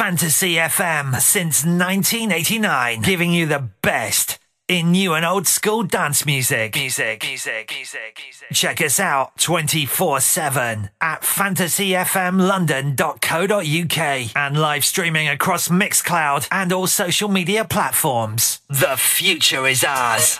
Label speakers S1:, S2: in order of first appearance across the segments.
S1: Fantasy FM since 1989, giving you the best in new and old school dance music. Music, music, music, music. Check us out 24 7 at fantasyfmlondon.co.uk and live streaming across Mixcloud and all social media platforms. The future is ours.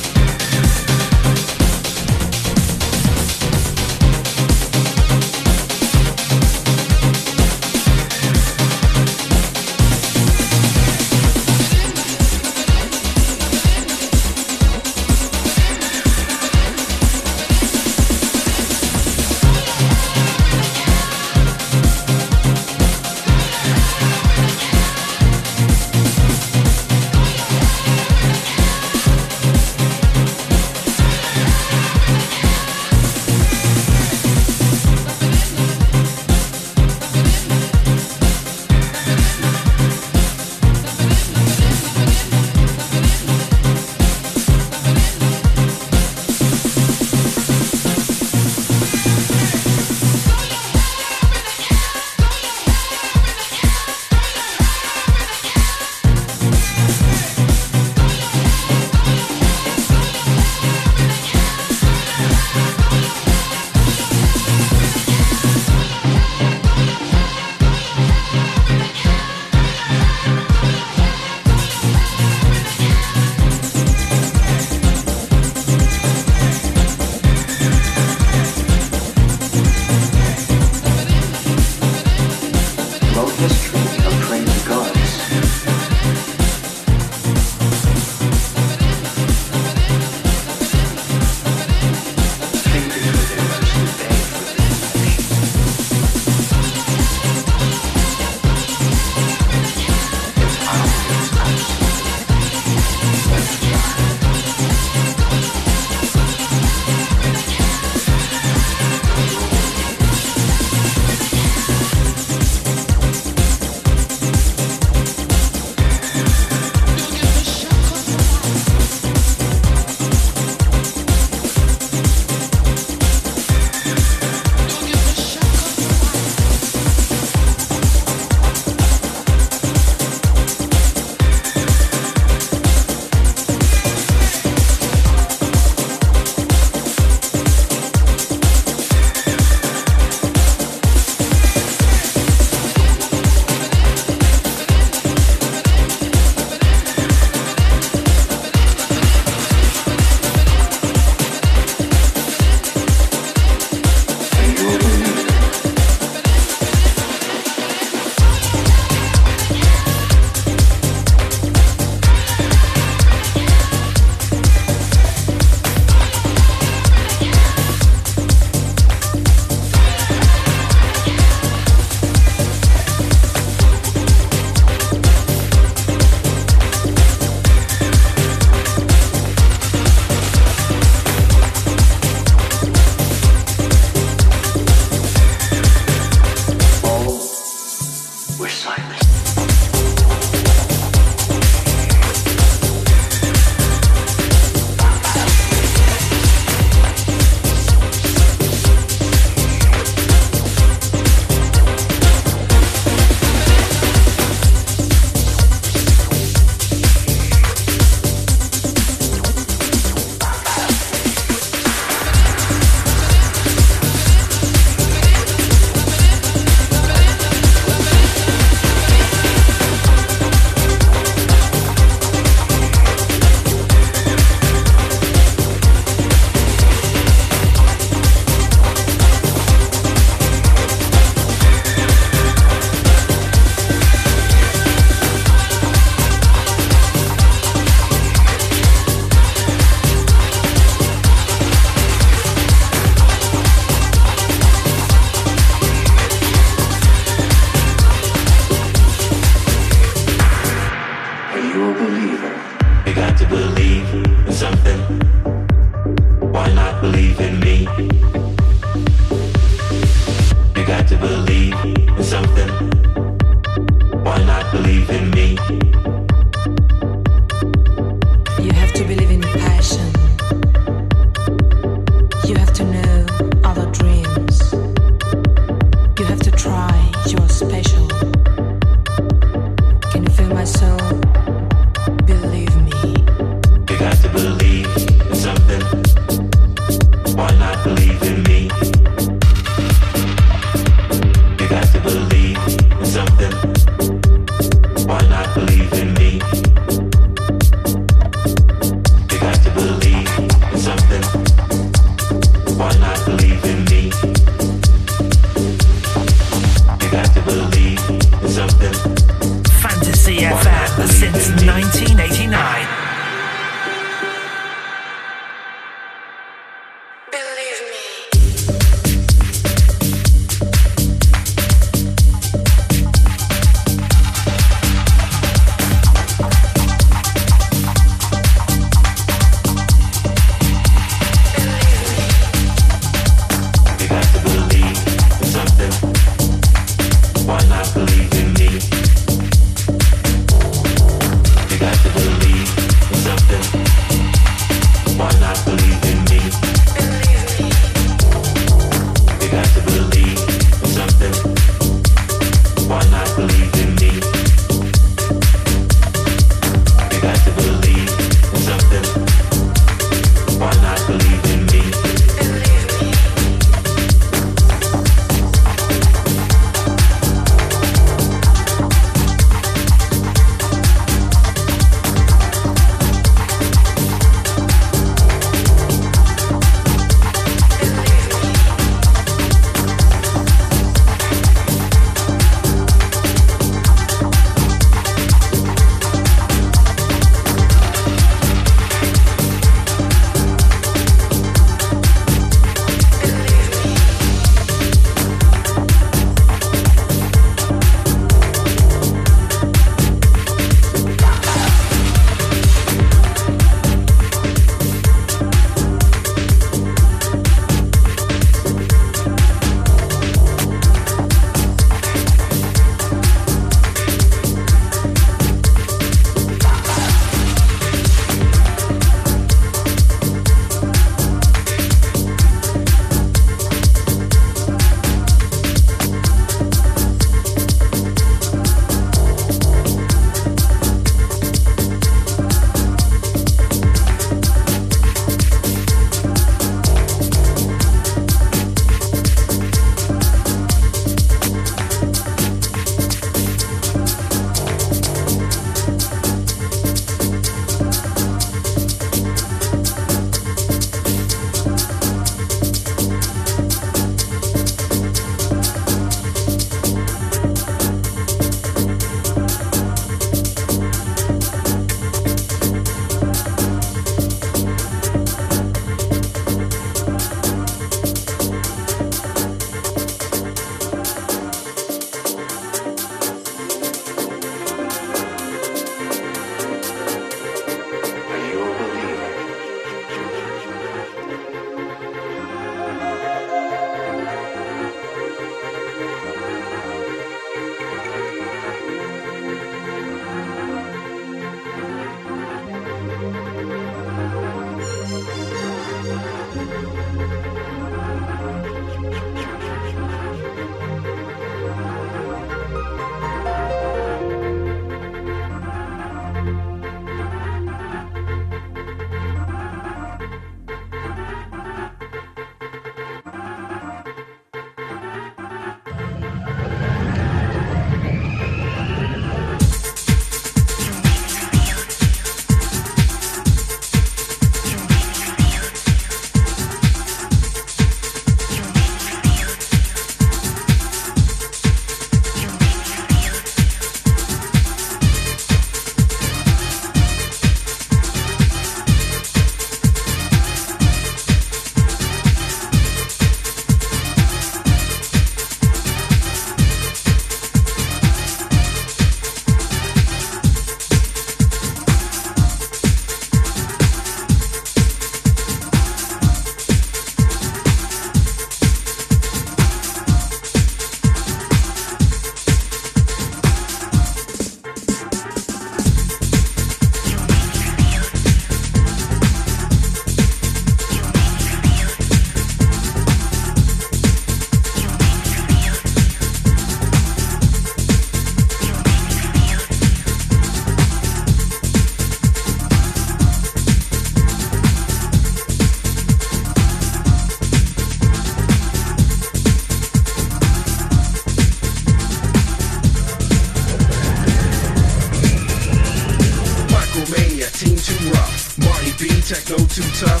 S2: Too tough.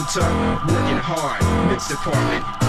S2: Tough. Working hard, mix department.